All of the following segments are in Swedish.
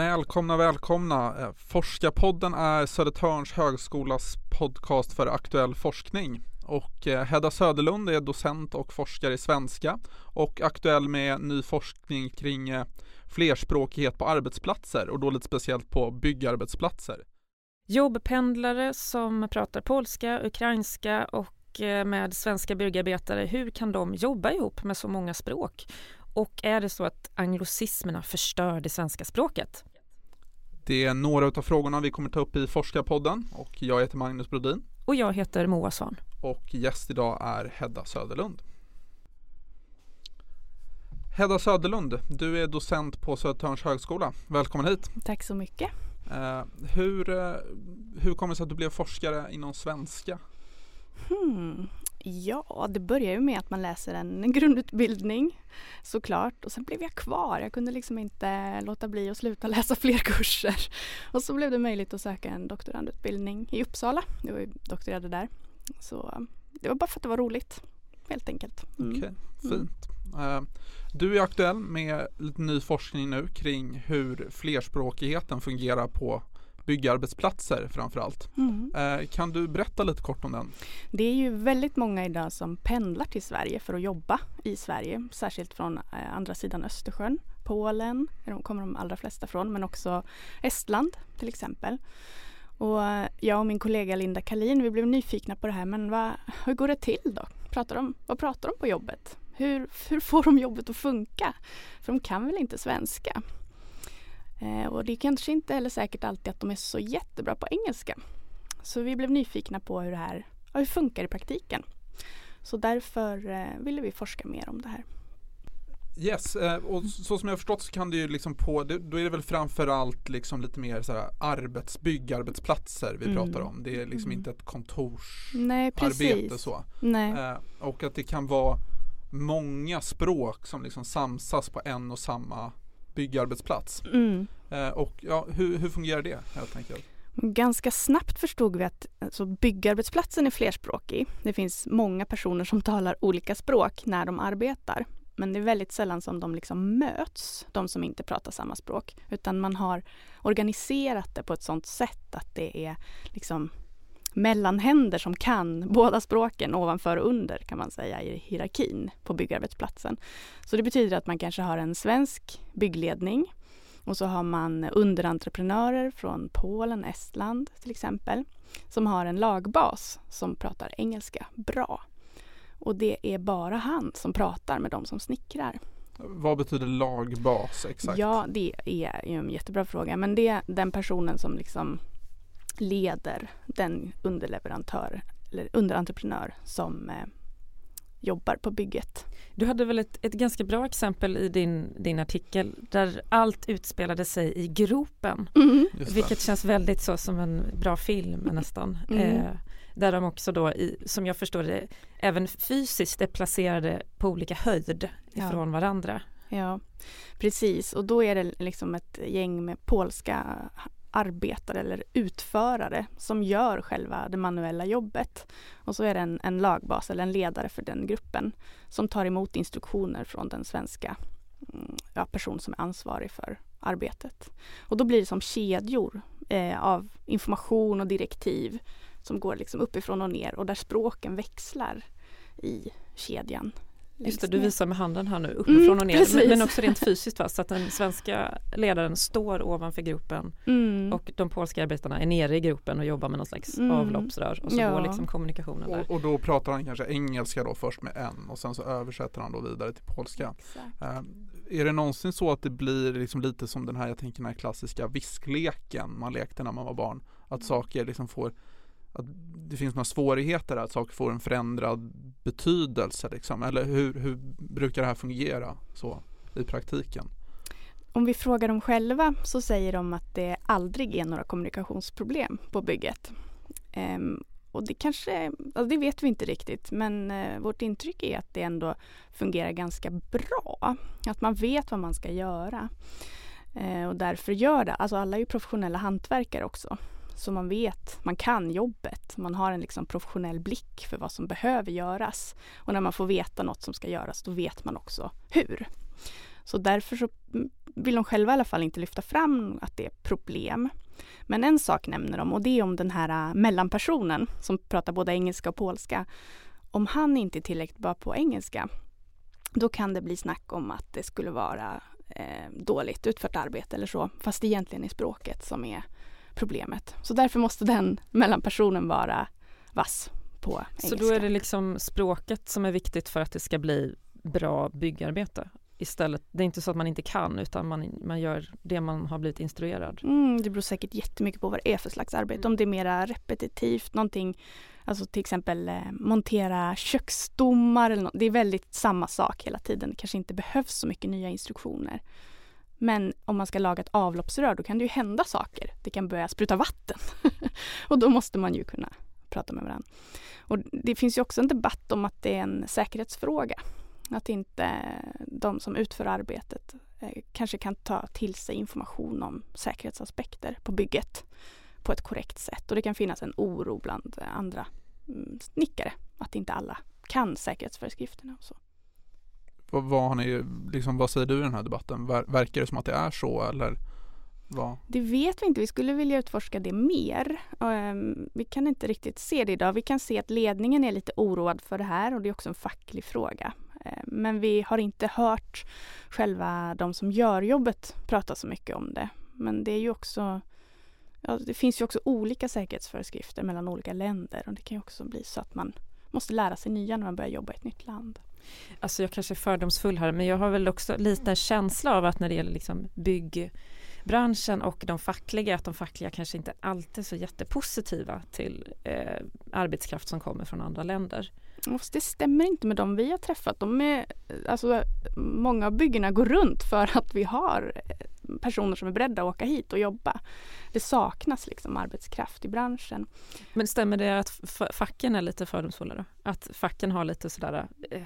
Välkomna, välkomna! Eh, Forskarpodden är Södertörns högskolas podcast för aktuell forskning. Och eh, Hedda Söderlund är docent och forskare i svenska och aktuell med ny forskning kring eh, flerspråkighet på arbetsplatser och då lite speciellt på byggarbetsplatser. Jobbpendlare som pratar polska, ukrainska och med svenska byggarbetare, hur kan de jobba ihop med så många språk? Och är det så att anglosismerna förstör det svenska språket? Det är några av frågorna vi kommer ta upp i Forskarpodden och jag heter Magnus Brodin. Och jag heter Moa Svahn. Och gäst idag är Hedda Söderlund. Hedda Söderlund, du är docent på Södertörns högskola. Välkommen hit. Tack så mycket. Uh, hur, uh, hur kommer det sig att du blev forskare inom svenska? Hmm. Ja, det börjar ju med att man läser en grundutbildning såklart och sen blev jag kvar. Jag kunde liksom inte låta bli att sluta läsa fler kurser. Och så blev det möjligt att söka en doktorandutbildning i Uppsala. Jag var ju doktorerade där. Så det var bara för att det var roligt helt enkelt. Mm. Okej, okay, mm. fint. Mm. Du är aktuell med lite ny forskning nu kring hur flerspråkigheten fungerar på byggarbetsplatser framförallt. Mm. Eh, kan du berätta lite kort om den? Det är ju väldigt många idag som pendlar till Sverige för att jobba i Sverige, särskilt från eh, andra sidan Östersjön. Polen de kommer de allra flesta från, men också Estland till exempel. Och eh, jag och min kollega Linda Kalin, vi blev nyfikna på det här, men vad, hur går det till då? Pratar de, vad pratar de på jobbet? Hur, hur får de jobbet att funka? För de kan väl inte svenska? Eh, och det är kanske inte heller säkert alltid att de är så jättebra på engelska. Så vi blev nyfikna på hur det här hur funkar i praktiken. Så därför eh, ville vi forska mer om det här. Yes, eh, och så som jag förstått så kan det ju liksom på, då är det väl framförallt liksom lite mer så här arbets, byggarbetsplatser vi mm. pratar om. Det är liksom mm. inte ett kontorsarbete så. Nej. och att det kan vara många språk som liksom samsas på en och samma byggarbetsplats. Mm. Eh, och ja, hur, hur fungerar det helt enkelt? Ganska snabbt förstod vi att alltså, byggarbetsplatsen är flerspråkig. Det finns många personer som talar olika språk när de arbetar. Men det är väldigt sällan som de liksom möts, de som inte pratar samma språk. Utan man har organiserat det på ett sådant sätt att det är liksom mellanhänder som kan båda språken ovanför och under kan man säga i hierarkin på byggarbetsplatsen. Så det betyder att man kanske har en svensk byggledning och så har man underentreprenörer från Polen, Estland till exempel som har en lagbas som pratar engelska bra. Och det är bara han som pratar med de som snickrar. Vad betyder lagbas exakt? Ja, det är en jättebra fråga. Men det är den personen som liksom leder den underleverantör eller underentreprenör som eh, jobbar på bygget. Du hade väl ett, ett ganska bra exempel i din, din artikel där allt utspelade sig i gropen. Mm. Vilket känns väldigt så som en bra film nästan. Mm. Eh, där de också då, i, som jag förstår det, även fysiskt är placerade på olika höjd ifrån ja. varandra. Ja, precis och då är det liksom ett gäng med polska arbetare eller utförare som gör själva det manuella jobbet. Och så är det en, en lagbas eller en ledare för den gruppen som tar emot instruktioner från den svenska mm, ja, person som är ansvarig för arbetet. Och då blir det som kedjor eh, av information och direktiv som går liksom uppifrån och ner och där språken växlar i kedjan Just det, du visar med handen här nu uppifrån mm, och ner men, men, också rent fysiskt va? så att den svenska ledaren står ovanför gropen mm. och de polska arbetarna är nere i gropen och jobbar med någon slags mm. avloppsrör och så ja. går liksom kommunikationen där. Och, och, då pratar han kanske engelska då först med en och sen så översätter han då vidare till polska. Uh, är det någonsin så att det blir liksom lite som den här, jag tänker den här klassiska viskleken man lekte när man var barn? Att mm. saker liksom får att det finns några svårigheter att saker får en förändrad betydelse liksom? Eller hur, hur brukar det här fungera så i praktiken? Om vi frågar dem själva så säger de att det aldrig är några kommunikationsproblem på bygget. Ehm, och det kanske, alltså det vet vi inte riktigt men eh, vårt intryck är att det ändå fungerar ganska bra. Att man vet vad man ska göra. Eh, och därför gör det. Alltså alla är ju professionella hantverkare också. Så man vet, man kan jobbet. Man har en liksom professionell blick för vad som behöver göras. Och när man får veta något som ska göras, då vet man också hur. Så därför så vill de själva i alla fall inte lyfta fram att det är problem. Men en sak nämner de och det är om den här äh, mellanpersonen som pratar både engelska och polska. Om han inte är tillräckligt bra på engelska, då kan det bli snack om att det skulle vara eh, dåligt utfört arbete eller så, fast det egentligen är språket som är problemet. Så därför måste den mellanpersonen vara vass på engelska. Så då är det liksom språket som är viktigt för att det ska bli bra byggarbete? istället. Det är inte så att man inte kan utan man, man gör det man har blivit instruerad. Mm, det beror säkert jättemycket på vad det är för slags arbete. Om det är mera repetitivt, någonting, alltså till exempel eh, montera köksstommar eller något. Det är väldigt samma sak hela tiden. Det kanske inte behövs så mycket nya instruktioner. Men om man ska laga ett avloppsrör då kan det ju hända saker. Det kan börja spruta vatten. och då måste man ju kunna prata med varandra. Och det finns ju också en debatt om att det är en säkerhetsfråga. Att inte de som utför arbetet eh, kanske kan ta till sig information om säkerhetsaspekter på bygget på ett korrekt sätt. Och det kan finnas en oro bland andra mm, snickare att inte alla kan säkerhetsföreskrifterna och så. Vad, har ni, liksom, vad säger du i den här debatten? Verkar det som att det är så eller? Vad? Det vet vi inte. Vi skulle vilja utforska det mer. Um, vi kan inte riktigt se det idag. Vi kan se att ledningen är lite oroad för det här och det är också en facklig fråga. Ehm, men vi har inte hört själva de som gör jobbet prata så mycket om det. Men det är ju också ja, det finns ju också olika säkerhetsföreskrifter mellan olika länder och det kan ju också bli så att man måste lära sig nya när man börjar jobba i ett nytt land. Alltså jag kanske är fördomsfull här men jag har väl också lite en känsla av att när det gäller liksom byggbranschen och de fackliga att de fackliga kanske inte alltid är så jättepositiva till eh, arbetskraft som kommer från andra länder. Det stämmer inte med de vi har träffat. De är, alltså, många av byggena går runt för att vi har personer som är beredda att åka hit och jobba. Det saknas liksom arbetskraft i branschen. Men stämmer det att facken är lite fördomsfulla då? Att facken har lite sådär eh,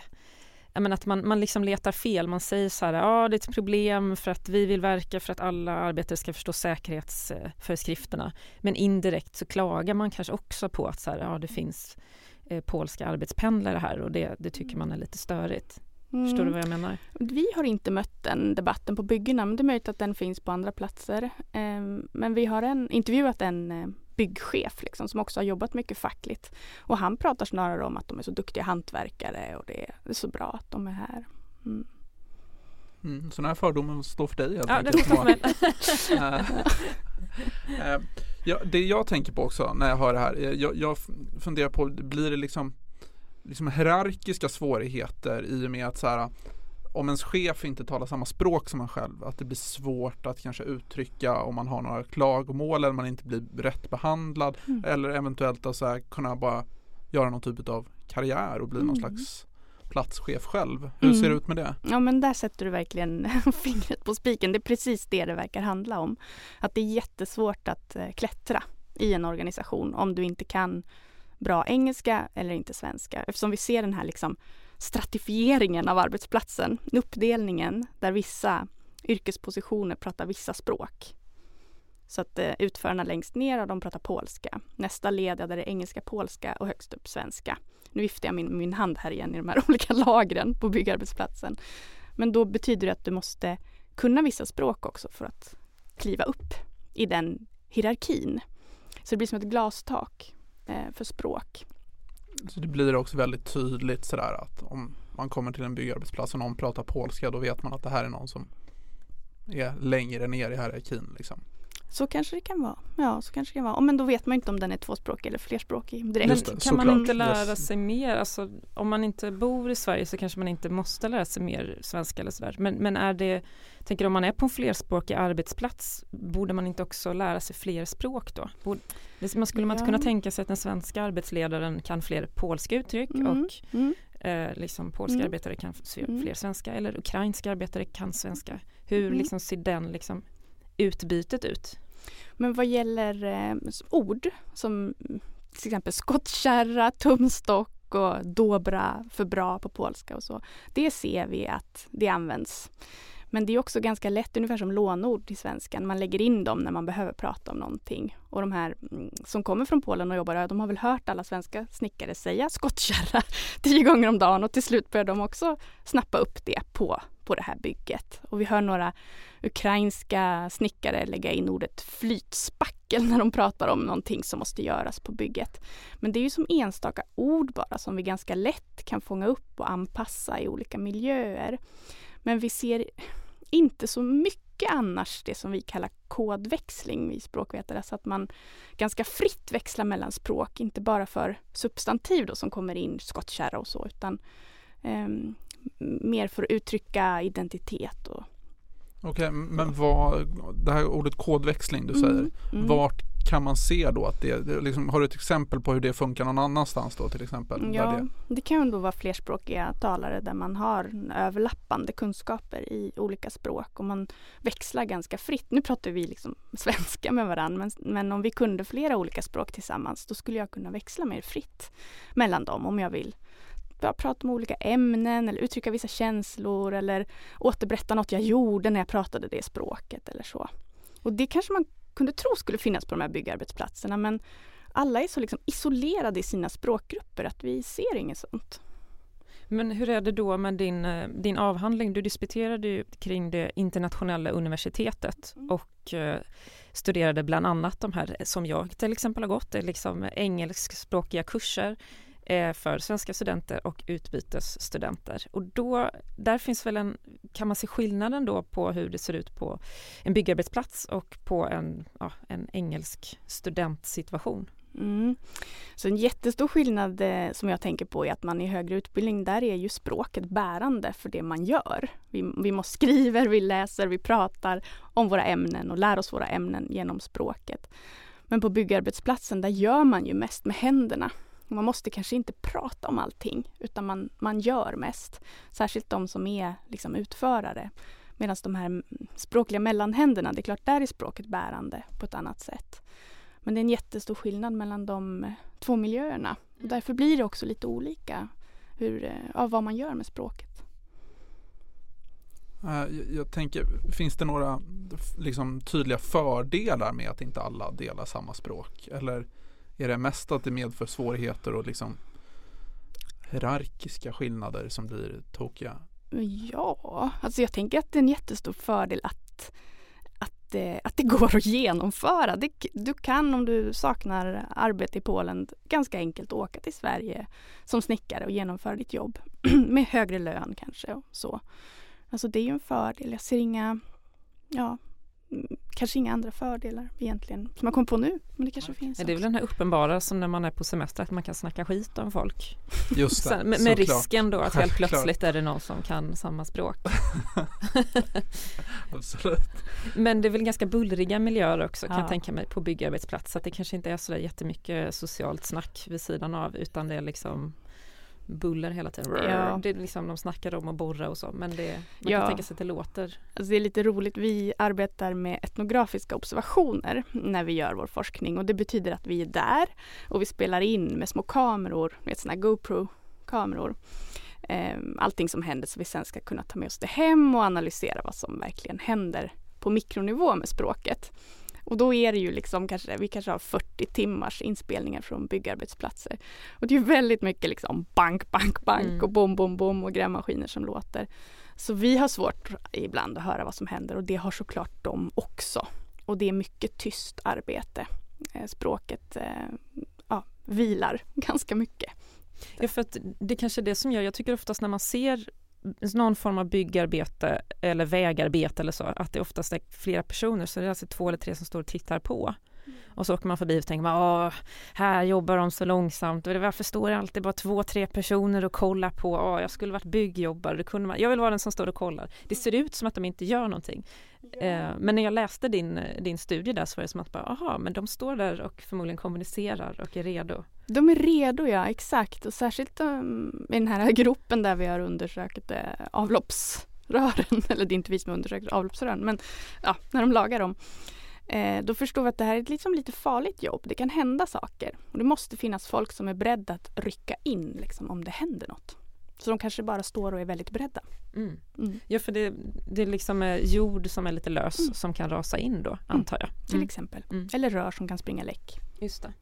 men att man, man liksom letar fel. Man säger så här, ja det är ett problem för att vi vill verka för att alla arbetare ska förstå säkerhetsföreskrifterna. Men indirekt så klagar man kanske också på att så här, ah, det finns eh, polska arbetspendlare här och det, det tycker man är lite störigt. Mm. Förstår du vad jag menar? Vi har inte mött den debatten på byggena men det är möjligt att den finns på andra platser. Ehm, men vi har en, intervjuat en eh, byggchef liksom, som också har jobbat mycket fackligt. Och han pratar snarare om att de är så duktiga hantverkare och det är så bra att de är här. Mm. Mm, så den här fördomen står för dig helt ja, enkelt. Det. Eh, eh, ja, det jag tänker på också när jag hör det här, jag, jag funderar på, blir det liksom liksom hierarkiska svårigheter i och med att så här, om ens chef inte talar samma språk som en själv, att det blir svårt att kanske uttrycka om man har några klagomål eller man inte blir rätt behandlad mm. eller eventuellt att så här, kunna bara göra någon typ av karriär och bli mm. någon slags platschef själv. Hur mm. ser det ut med det? Ja men där sätter du verkligen fingret på spiken. Det är precis det det verkar handla om. Att det är jättesvårt att eh, klättra i en organisation om du inte kan bra engelska eller inte svenska. Eftersom vi ser den här liksom stratifieringen av arbetsplatsen, uppdelningen där vissa yrkespositioner pratar vissa språk. Så att eh, utförarna längst ner de pratar polska. Nästa led där det är engelska, polska och högst upp svenska. Nu viftar jag min, min hand här igen i de här olika lagren på byggarbetsplatsen. Men då betyder det att du måste kunna vissa språk också för att kliva upp i den hierarkin. Så det blir som ett glastak Eh, för språk. Så det blir också väldigt tydligt sådär att om man kommer till en byggarbetsplats och någon pratar polska då vet man att det här är någon som är längre ner i hierarkin. Liksom. Så kanske det kan vara. Ja, så kanske det kan vara. Men då vet man inte om den är tvåspråkig eller flerspråkig direkt. Men kan man inte lära sig mer? Alltså, om man inte bor i Sverige så kanske man inte måste lära sig mer svenska eller sådär. Men, men är det, tänker om man är på en flerspråkig arbetsplats, borde man inte också lära sig fler språk då? Borde, man skulle man inte kunna tänka sig att den svenska arbetsledaren kan fler polska uttryck mm. och mm. Eh, liksom polska mm. arbetare kan mm. fler svenska eller ukrainska arbetare kan svenska. Hur mm. liksom ser den liksom utbytet ut? Men vad gäller eh, ord som till exempel skottkärra, tumstock och dobra för bra på polska och så. Det ser vi att det används. Men det är också ganska lätt, ungefär som lånord i svenskan. Man lägger in dem när man behöver prata om någonting. Och de här mm, som kommer från Polen och jobbar de har väl hört alla svenska snickare säga skottkärra tio gånger om dagen och till slut börjar de också snappa upp det på på det här bygget. Och vi hör några ukrainska snickare lägga in ordet flytspackel när de pratar om någonting som måste göras på bygget. Men det är ju som enstaka ord bara som vi ganska lätt kan fånga upp och anpassa i olika miljöer. Men vi ser inte så mycket annars det som vi kallar kodväxling, vi språkvetare, så att man ganska fritt växlar mellan språk, inte bara för substantiv då som kommer in, skottkärra och så, utan ehm, mer för att uttrycka identitet. Och... Okej, okay, men vad, det här ordet kodväxling du säger, mm, mm. vart kan man se då att det, liksom, har du ett exempel på hur det funkar någon annanstans då till exempel? Ja, det... det kan då vara flerspråkiga talare där man har överlappande kunskaper i olika språk och man växlar ganska fritt. Nu pratar vi liksom svenska med varandra men, men om vi kunde flera olika språk tillsammans då skulle jag kunna växla mer fritt mellan dem om jag vill prata om olika ämnen eller uttrycka vissa känslor eller återberätta något jag gjorde när jag pratade det språket eller så. Och det kanske man kunde tro skulle finnas på de här byggarbetsplatserna men alla är så liksom isolerade i sina språkgrupper att vi ser inget sånt. Men hur är det då med din, eh, din avhandling? Du disputerade ju kring det internationella universitetet mm. och eh, studerade bland annat de här som jag till exempel har gått, liksom engelskspråkiga kurser Eh, för svenska studenter och utbytesstudenter. Och då, där finns väl en, kan man se skillnaden då på hur det ser ut på en byggarbetsplats och på en, ja, en engelsk studentsituation? Mm. Så en jättestor skillnad eh, som jag tänker på är att man i högre utbildning, där är ju språket bärande för det man gör. Vi, vi måste skriver, vi läser, vi pratar om våra ämnen och lär oss våra ämnen genom språket. Men på byggarbetsplatsen, där gör man ju mest med händerna. Man måste kanske inte prata om allting utan man, man gör mest. Särskilt de som är liksom utförare. Medan de här språkliga mellanhänderna, det är klart där är språket bärande på ett annat sätt. Men det är en jättestor skillnad mellan de två miljöerna. Och därför blir det också lite olika hur, av vad man gör med språket. Jag, jag tänker, finns det några liksom, tydliga fördelar med att inte alla delar samma språk? Eller är det mest att det medför svårigheter och liksom hierarkiska skillnader som blir tokiga? Ja, alltså jag tänker att det är en jättestor fördel att, att, eh, att det går att genomföra. Det, du kan om du saknar arbete i Polen ganska enkelt åka till Sverige som snickare och genomföra ditt jobb med högre lön kanske och så. Alltså det är ju en fördel. Jag ser inga, ja, kanske inga andra fördelar egentligen som jag kommer på nu. Men det kanske ja. finns. Det är väl den här uppenbara som när man är på semester att man kan snacka skit om folk. Just det, Sen, med, med risken då att helt plötsligt är det någon som kan samma språk. Absolut. Men det är väl ganska bullriga miljöer också kan ja. jag tänka mig på byggarbetsplats. Så att det kanske inte är så där jättemycket socialt snack vid sidan av utan det är liksom buller hela tiden. Ja. Det är liksom, de snackar om att borra och så men det, man ja. kan tänka sig att det låter. Alltså det är lite roligt, vi arbetar med etnografiska observationer när vi gör vår forskning och det betyder att vi är där och vi spelar in med små kameror, med sådana GoPro-kameror. Ehm, allting som händer så vi sen ska kunna ta med oss det hem och analysera vad som verkligen händer på mikronivå med språket. Och då är det ju liksom kanske, vi kanske har 40 timmars inspelningar från byggarbetsplatser. Och det är väldigt mycket liksom bank, bank, bank mm. och bom, bom, bom och grävmaskiner som låter. Så vi har svårt ibland att höra vad som händer och det har såklart de också. Och det är mycket tyst arbete. Eh, språket eh, ja, vilar ganska mycket. Ja, för att det kanske är det som gör, jag tycker oftast när man ser någon form av byggarbete eller vägarbete eller så, att det oftast är flera personer, så det är alltså två eller tre som står och tittar på. Mm. Och så åker man förbi och tänker man, här jobbar de så långsamt varför står det alltid bara två, tre personer och kollar på, Åh, jag skulle varit byggjobbare, det kunde man, jag vill vara den som står och kollar. Det ser ut som att de inte gör någonting. Eh, men när jag läste din, din studie där så var det som att, bara, aha, men de står där och förmodligen kommunicerar och är redo. De är redo, ja exakt. Och särskilt um, i den här gruppen där vi har undersökt eh, avloppsrören, eller det är inte vi som har undersökt avloppsrören, men ja, när de lagar dem. Eh, då förstår vi att det här är ett liksom lite farligt jobb. Det kan hända saker. Och det måste finnas folk som är beredda att rycka in liksom, om det händer något. Så de kanske bara står och är väldigt beredda. Mm. Mm. Ja för det, det är liksom är jord som är lite lös mm. som kan rasa in då antar jag. Till mm. exempel. Mm. Eller rör som kan springa läck. Just det.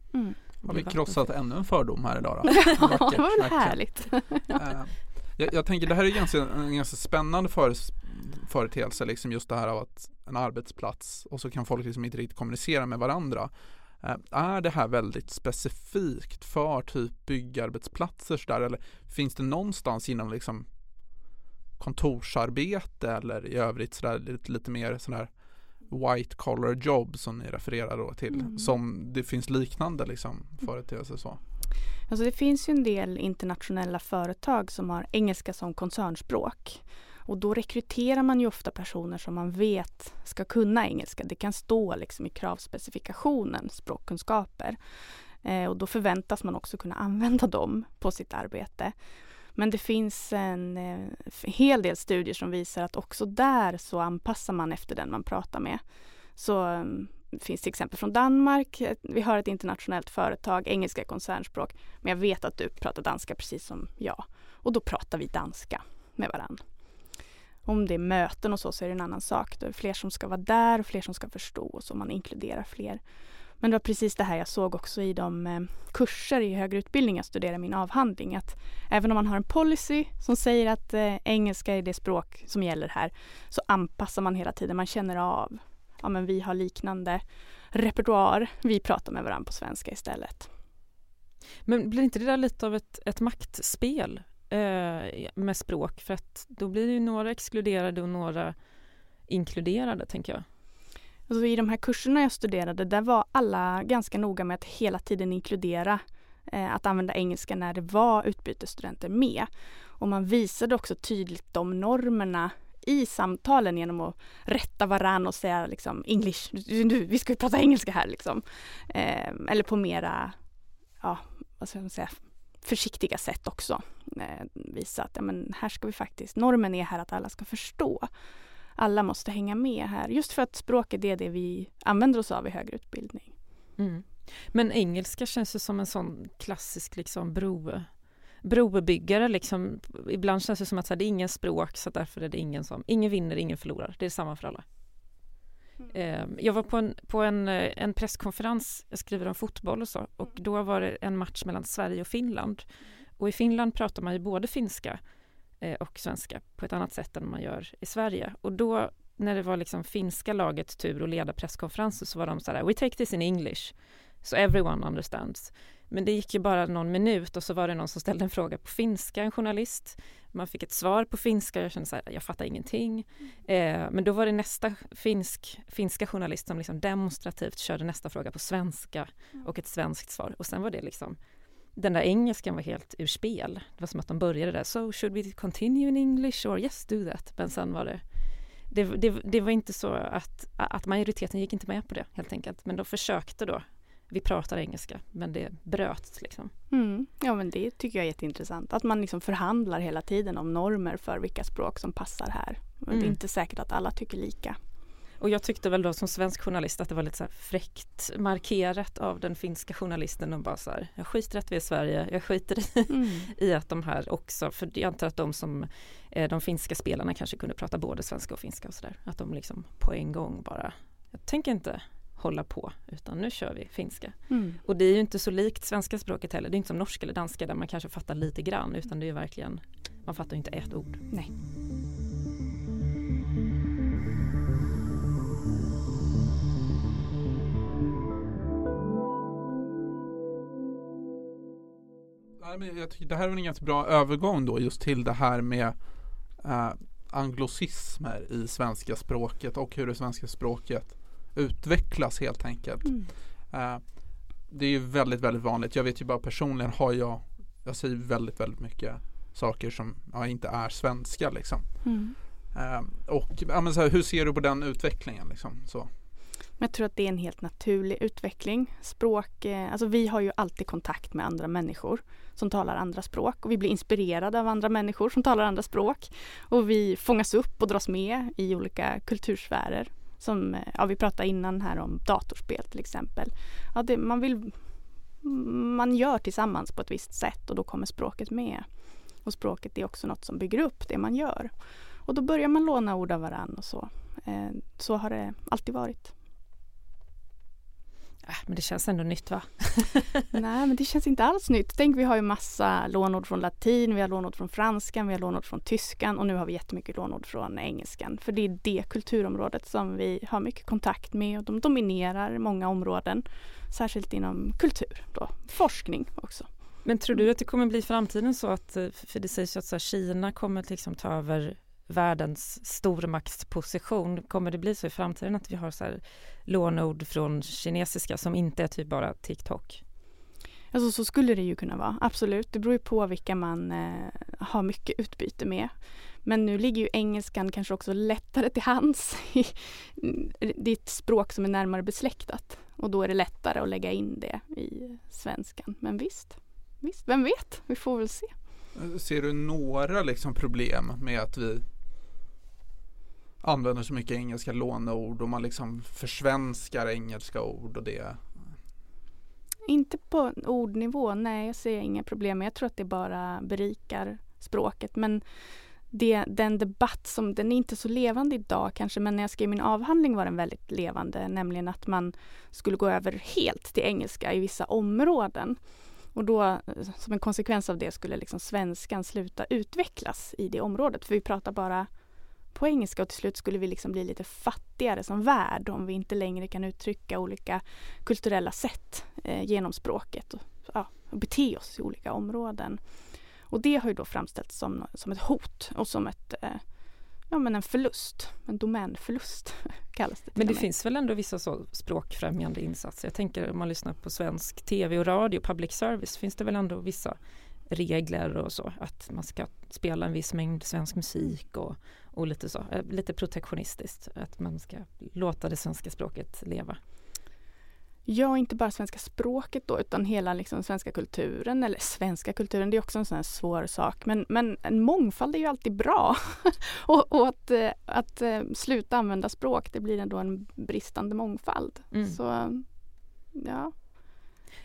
Har vi krossat ännu en fördom här idag då? ja, det var väl härligt. Eh, Jag, jag, tänker det här är ganska, en ganska spännande för, företeelse, liksom just det här av att en arbetsplats och så kan folk liksom inte riktigt kommunicera med varandra. Eh, är det här väldigt specifikt för typ byggarbetsplatser så där, eller finns det någonstans inom liksom kontorsarbete eller i övrigt sådär lite, lite mer sådär white collar jobb som ni refererar då till mm. som det finns liknande liksom företeelser så? Alltså det finns ju en del internationella företag som har engelska som koncernspråk. Och då rekryterar man ju ofta personer som man vet ska kunna engelska. Det kan stå liksom i kravspecifikationen, språkkunskaper. Eh, och då förväntas man också kunna använda dem på sitt arbete. Men det finns en eh, hel del studier som visar att också där så anpassar man efter den man pratar med. Så mm, finns till exempel från Danmark. Eh, vi har ett internationellt företag, engelska koncernspråk. Men jag vet att du pratar danska precis som jag. Och då pratar vi danska med varandra. Om det är möten och så, så är det en annan sak. Det är fler som ska vara där och fler som ska förstå och så man inkluderar fler. Men det var precis det här jag såg också i de eh, kurser i högre utbildning jag studerade min avhandling. Att även om man har en policy som säger att eh, engelska är det språk som gäller här så anpassar man hela tiden. Man känner av, ja men vi har liknande repertoar, vi pratar med varandra på svenska istället. Men blir inte det där lite av ett, ett maktspel eh, med språk? För att då blir det ju några exkluderade och några inkluderade, tänker jag. Alltså I de här kurserna jag studerade, där var alla ganska noga med att hela tiden inkludera eh, att använda engelska när det var utbytesstudenter med. Och man visade också tydligt de normerna i samtalen genom att rätta varann och säga liksom English, nu, vi ska ju prata engelska här liksom. Eh, eller på mera, ja, vad ska man säga, försiktiga sätt också. Eh, visa att ja, men här ska vi faktiskt, normen är här att alla ska förstå alla måste hänga med här. Just för att språket är det vi använder oss av i högre utbildning. Mm. Men engelska känns ju som en sån klassisk liksom bro, brobyggare. Liksom. Ibland känns det som att här, det är ingen språk så därför är det ingen som, ingen vinner, ingen förlorar. Det är samma för alla. Mm. Ehm, jag var på, en, på en, en presskonferens, jag skriver om fotboll och så, och mm. då var det en match mellan Sverige och Finland. Och i Finland pratar man ju både finska Eh, Eh, och svenska på ett annat sätt än man gör i Sverige. Och då när det var liksom finska lagets tur att leda presskonferenser så var de så här, we take this in English, so everyone understands. Men det gick ju bara någon minut och så var det någon som ställde en fråga på finska, en journalist. Man fick ett svar på finska, jag kände så här, jag fattar ingenting. Eh, men då var det nästa finsk, finska journalist som liksom demonstrativt körde nästa fråga på svenska och ett svenskt svar. Och sen var det liksom den där engelskan var helt ur spel. Det var som att de började där, so should we continue in English or yes do that. Men sen var det det, det, det, var inte så att, att majoriteten gick inte med på det helt enkelt. Men de försökte då. Vi pratar engelska men det bröts liksom. Mm. Ja men det tycker jag är jätteintressant. Att man liksom förhandlar hela tiden om normer för vilka språk som passar här. Mm. Det är mm. inte säkert att alla tycker lika. Och jag tyckte väl då som svensk journalist att det var lite så här fräckt markerat av den finska journalisten och bara så här, jag skiter att vi är i Sverige, jag skiter i, mm. i att de här också, för jag antar att de som eh, de finska spelarna kanske kunde prata både svenska och finska och sådär, att de liksom på en gång bara, jag tänker inte hålla på utan nu kör vi finska. Mm. Och det är ju inte så likt svenska språket heller, det är inte som norska eller danska där man kanske fattar lite grann utan det är verkligen, man fattar inte ett ord. Nej. Jag tycker det här är en ganska bra övergång då just till det här med eh, anglosismer i svenska språket och hur det svenska språket utvecklas helt enkelt. Mm. Eh, det är ju väldigt, väldigt vanligt. Jag vet ju bara personligen har jag, jag säger väldigt, väldigt mycket saker som ja, inte är svenska liksom. Mm. Eh, och ja, men så här, hur ser du på den utvecklingen liksom? Så. Jag tror att det är en helt naturlig utveckling. Språk, eh, alltså vi har ju alltid kontakt med andra människor som talar andra språk och vi blir inspirerade av andra människor som talar andra språk. Och vi fångas upp och dras med i olika kultursfärer. Som, eh, ja, vi pratade innan här om datorspel till exempel. Ja, det, man, vill, man gör tillsammans på ett visst sätt och då kommer språket med. Och språket är också något som bygger upp det man gör. Och då börjar man låna ord av varandra och så. Eh, så har det alltid varit. Äh, men det känns ändå nytt va? Nej men det känns inte alls nytt. Tänk vi har ju massa lånord från latin, vi har lånord från franskan, vi har lånord från tyskan och nu har vi jättemycket lånord från engelskan. För det är det kulturområdet som vi har mycket kontakt med och de dominerar många områden. Särskilt inom kultur, då. forskning också. Men tror du att det kommer bli framtiden så att, eh, för det sägs ju att så här, Kina kommer liksom ta över världens stormaktsposition. Kommer det bli så i framtiden att vi har så här lånord från kinesiska som inte är typ bara TikTok? Alltså så skulle det ju kunna vara, absolut. Det beror ju på vilka man eh, har mycket utbyte med. Men nu ligger ju engelskan kanske också lättare till hands. det är ett språk som är närmare besläktat och då är det lättare att lägga in det i svenskan. Men visst, visst, vem vet? Vi får väl se. Ser du några liksom problem med att vi använder så mycket engelska låneord och man liksom försvenskar engelska ord och det? Inte på ordnivå, nej jag ser inga problem. Jag tror att det bara berikar språket. Men det, den debatt som, den är inte så levande idag kanske, men när jag skrev min avhandling var den väldigt levande, nämligen att man skulle gå över helt till engelska i vissa områden. Och då som en konsekvens av det skulle liksom svenskan sluta utvecklas i det området, för vi pratar bara på engelska och till slut skulle vi liksom bli lite fattigare som värld om vi inte längre kan uttrycka olika kulturella sätt eh, genom språket och, ja, och bete oss i olika områden. Och det har ju då framställts som, som ett hot och som ett, eh, ja, men en förlust, en domänförlust kallas det. Men det finns väl ändå vissa så språkfrämjande insatser? Jag tänker om man lyssnar på svensk tv och radio, public service, finns det väl ändå vissa regler och så, att man ska spela en viss mängd svensk musik och, och lite så, eh, lite protektionistiskt, att man ska låta det svenska språket leva. Ja, inte bara svenska språket då utan hela liksom svenska kulturen eller svenska kulturen, det är också en sån här svår sak. Men, men en mångfald är ju alltid bra. och, och, att, eh, att eh, sluta använda språk, det blir ändå en bristande mångfald. Mm. Så ja.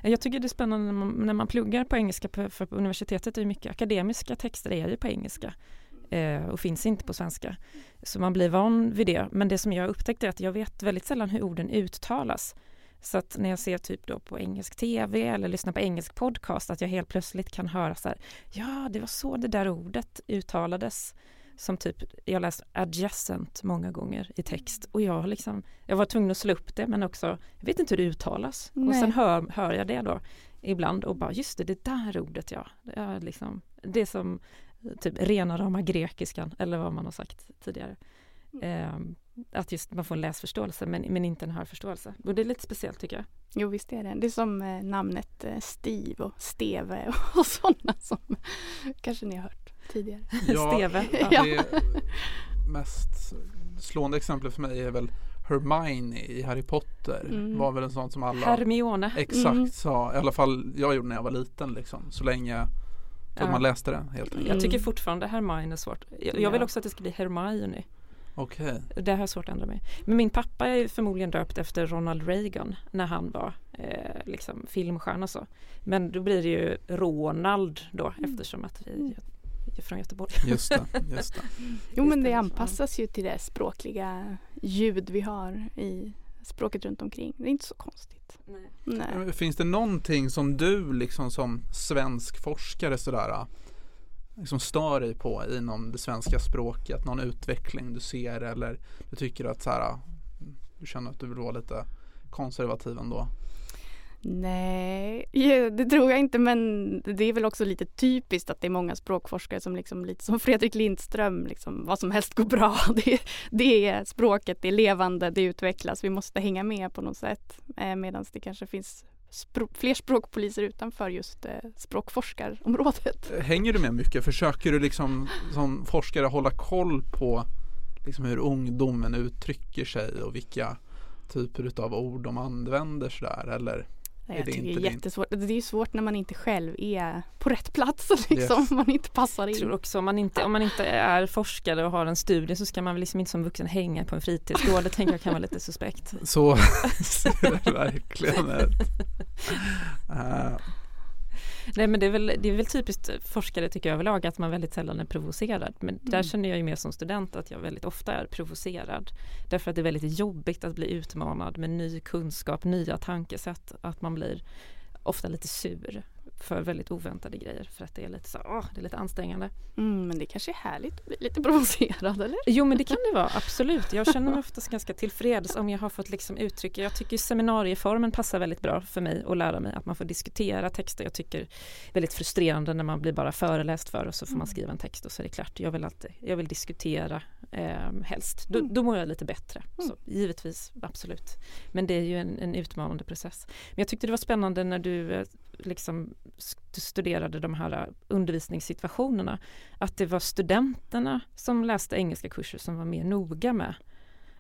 Eh, jag tycker det är spännande när man, när man pluggar på engelska på, för på universitetet är mycket akademiska texter är ju på engelska eh, och finns inte på svenska. Så man blir van vid det. Men det som jag upptäckte är att jag vet väldigt sällan hur orden uttalas. Så att när jag ser typ då på engelsk tv eller lyssnar på engelsk podcast att jag helt plötsligt kan höra så här, ja det var så det där ordet uttalades. Som typ, jag läst adjacent många gånger i text och jag liksom, jag var tvungen att slå upp det men också, jag vet inte hur det uttalas. Nej. Och sen hör, hör jag det då ibland och bara, just det, det där ordet ja. Det är liksom, det som typ rena rama grekiskan eller vad man har sagt tidigare. Eh, att just man får en läsförståelse men, men inte en hörförståelse. Och det är lite speciellt tycker jag. Jo visst är det. Det är som eh, namnet eh, Steve och Steve och sådana som kanske ni har hört tidigare. Ja, Steve. Ja. Det mest slående exemplet för mig är väl Hermione i Harry Potter mm. var väl en sån som alla Hermione Exakt mm. sa, i alla fall jag gjorde när jag var liten liksom så länge ja. man läste det helt enkelt. Jag tycker fortfarande Hermione är svårt. Jag, jag vill också att det ska bli Hermione. Okej. Okay. Det har jag svårt att ändra mig. Men min pappa är förmodligen döpt efter Ronald Reagan när han var eh, liksom filmstjärna så. Men då blir det ju Ronald då mm. eftersom att vi är från Göteborg. Just det. Just det. jo men det anpassas ju till det språkliga ljud vi har i språket runt omkring. Det är inte så konstigt. Nej. Nej. Finns det någonting som du liksom som svensk forskare sådär liksom stör dig på inom det svenska språket? Någon utveckling du ser eller du tycker att så här, du känner att du vill vara lite konservativ ändå? Nej, det tror jag inte men det är väl också lite typiskt att det är många språkforskare som liksom lite som Fredrik Lindström, liksom, vad som helst går bra. Det, det är språket, det är levande, det utvecklas, vi måste hänga med på något sätt. Eh, Medan det kanske finns språk, fler språkpoliser utanför just eh, språkforskarområdet. Eh, hänger du med mycket? Försöker du liksom som forskare hålla koll på liksom hur ungdomen uttrycker sig och vilka typer av ord de använder sådär eller? Jag det tycker det är jättesvårt. Det är ju svårt när man inte själv är på rätt plats liksom. Yes. Man inte passar in. Jag tror också om man inte, om man inte är forskare och har en studie så ska man väl liksom inte som vuxen hänga på en fritidsgård. Det tänker jag kan vara lite suspekt. Så ser det verkligen ut. Uh. Nej men det är, väl, det är väl typiskt forskare tycker jag överlag att man väldigt sällan är provocerad. Men mm. där känner jag ju mer som student att jag väldigt ofta är provocerad. Därför att det är väldigt jobbigt att bli utmanad med ny kunskap, nya tankesätt. Att man blir ofta lite sur för väldigt oväntade grejer för att det är lite så, åh, det är lite ansträngande. Mm, men det kanske är härligt att bli lite provocerad eller? Jo men det kan det vara, absolut. Jag känner mig oftast ganska tillfreds om jag har fått liksom uttrycka, jag tycker seminarieformen passar väldigt bra för mig att lära mig att man får diskutera texter. Jag tycker väldigt frustrerande när man blir bara föreläst för och så får man mm. skriva en text och så är det klart. Jag vill alltid, jag vill diskutera eh, helst. Då, mm. då mår jag lite bättre. Så, mm. givetvis, absolut. Men det är ju en, en utmanande process. Men jag tyckte det var spännande när du eh, liksom studerade de här äh, undervisningssituationerna att det var studenterna som läste engelska kurser som var mer noga med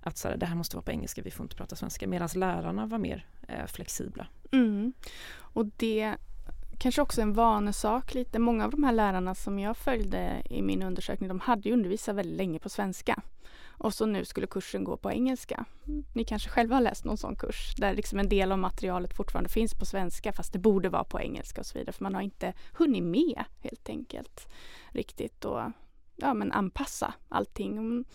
att så här, det här måste vara på engelska, vi får inte prata svenska medan lärarna var mer eh, flexibla. Mm. Och det kanske också en vanesak lite. Många av de här lärarna som jag följde i min undersökning de hade ju undervisat väldigt länge på svenska. Och så nu skulle kursen gå på engelska. Ni kanske själva har läst någon sån kurs där liksom en del av materialet fortfarande finns på svenska fast det borde vara på engelska och så vidare för man har inte hunnit med helt enkelt riktigt och ja, men anpassa allting.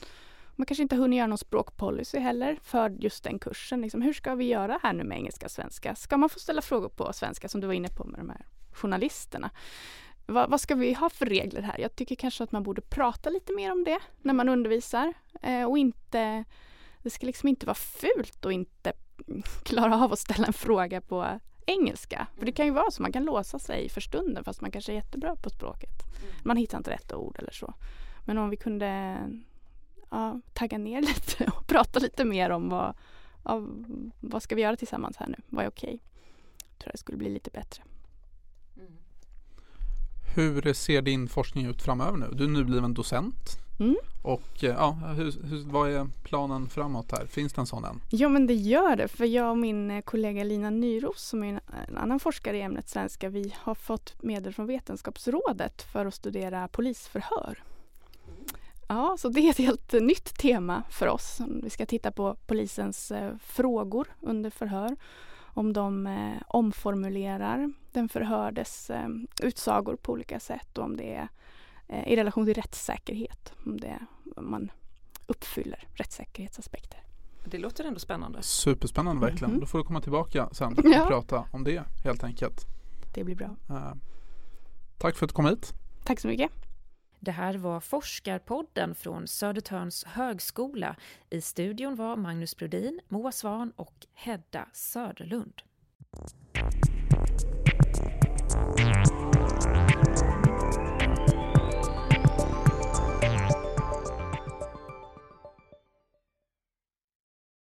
Man kanske inte har hunnit göra någon språkpolicy heller för just den kursen. Liksom, hur ska vi göra här nu med engelska och svenska? Ska man få ställa frågor på svenska som du var inne på med de här journalisterna? Vad, vad, ska vi ha för regler här? Jag tycker kanske att man borde prata lite mer om det när man undervisar eh, och inte det ska liksom inte vara fult att inte klara av att ställa en fråga på engelska. För det kan ju vara så, man kan låsa sig för stunden fast man kanske är jättebra på språket. Mm. Man hittar inte rätt ord eller så. Men om vi kunde ja, tagga ner lite och prata lite mer om vad, ja, vad ska vi göra tillsammans här nu? Vad är okej? Okay? tror jag det skulle bli lite bättre. Hur ser din forskning ut framöver nu? Du är nybliven docent. Mm. Och eh, ja, hur, hur, vad är planen framåt här? Finns det en sån än? Ja men det gör det för jag och min eh, kollega Lina Nyros som är en, annan forskare i ämnet svenska vi har fått medel från Vetenskapsrådet för att studera polisförhör. Ja, så det är ett helt nytt tema för oss. Vi ska titta på polisens eh, frågor under förhör om de eh, omformulerar den förhördes eh, utsagor på olika sätt och om det är eh, i relation till rättssäkerhet, om, det, om man uppfyller rättssäkerhetsaspekter. Det låter ändå spännande. Superspännande verkligen. Mm -hmm. Då får du komma tillbaka sen och ja. prata om det helt enkelt. Det blir bra. Uh, tack för att du kom hit. Tack så mycket. Det här var Forskarpodden från Södertörns högskola. I studion var Magnus Brodin, Moa Svan och Hedda Söderlund.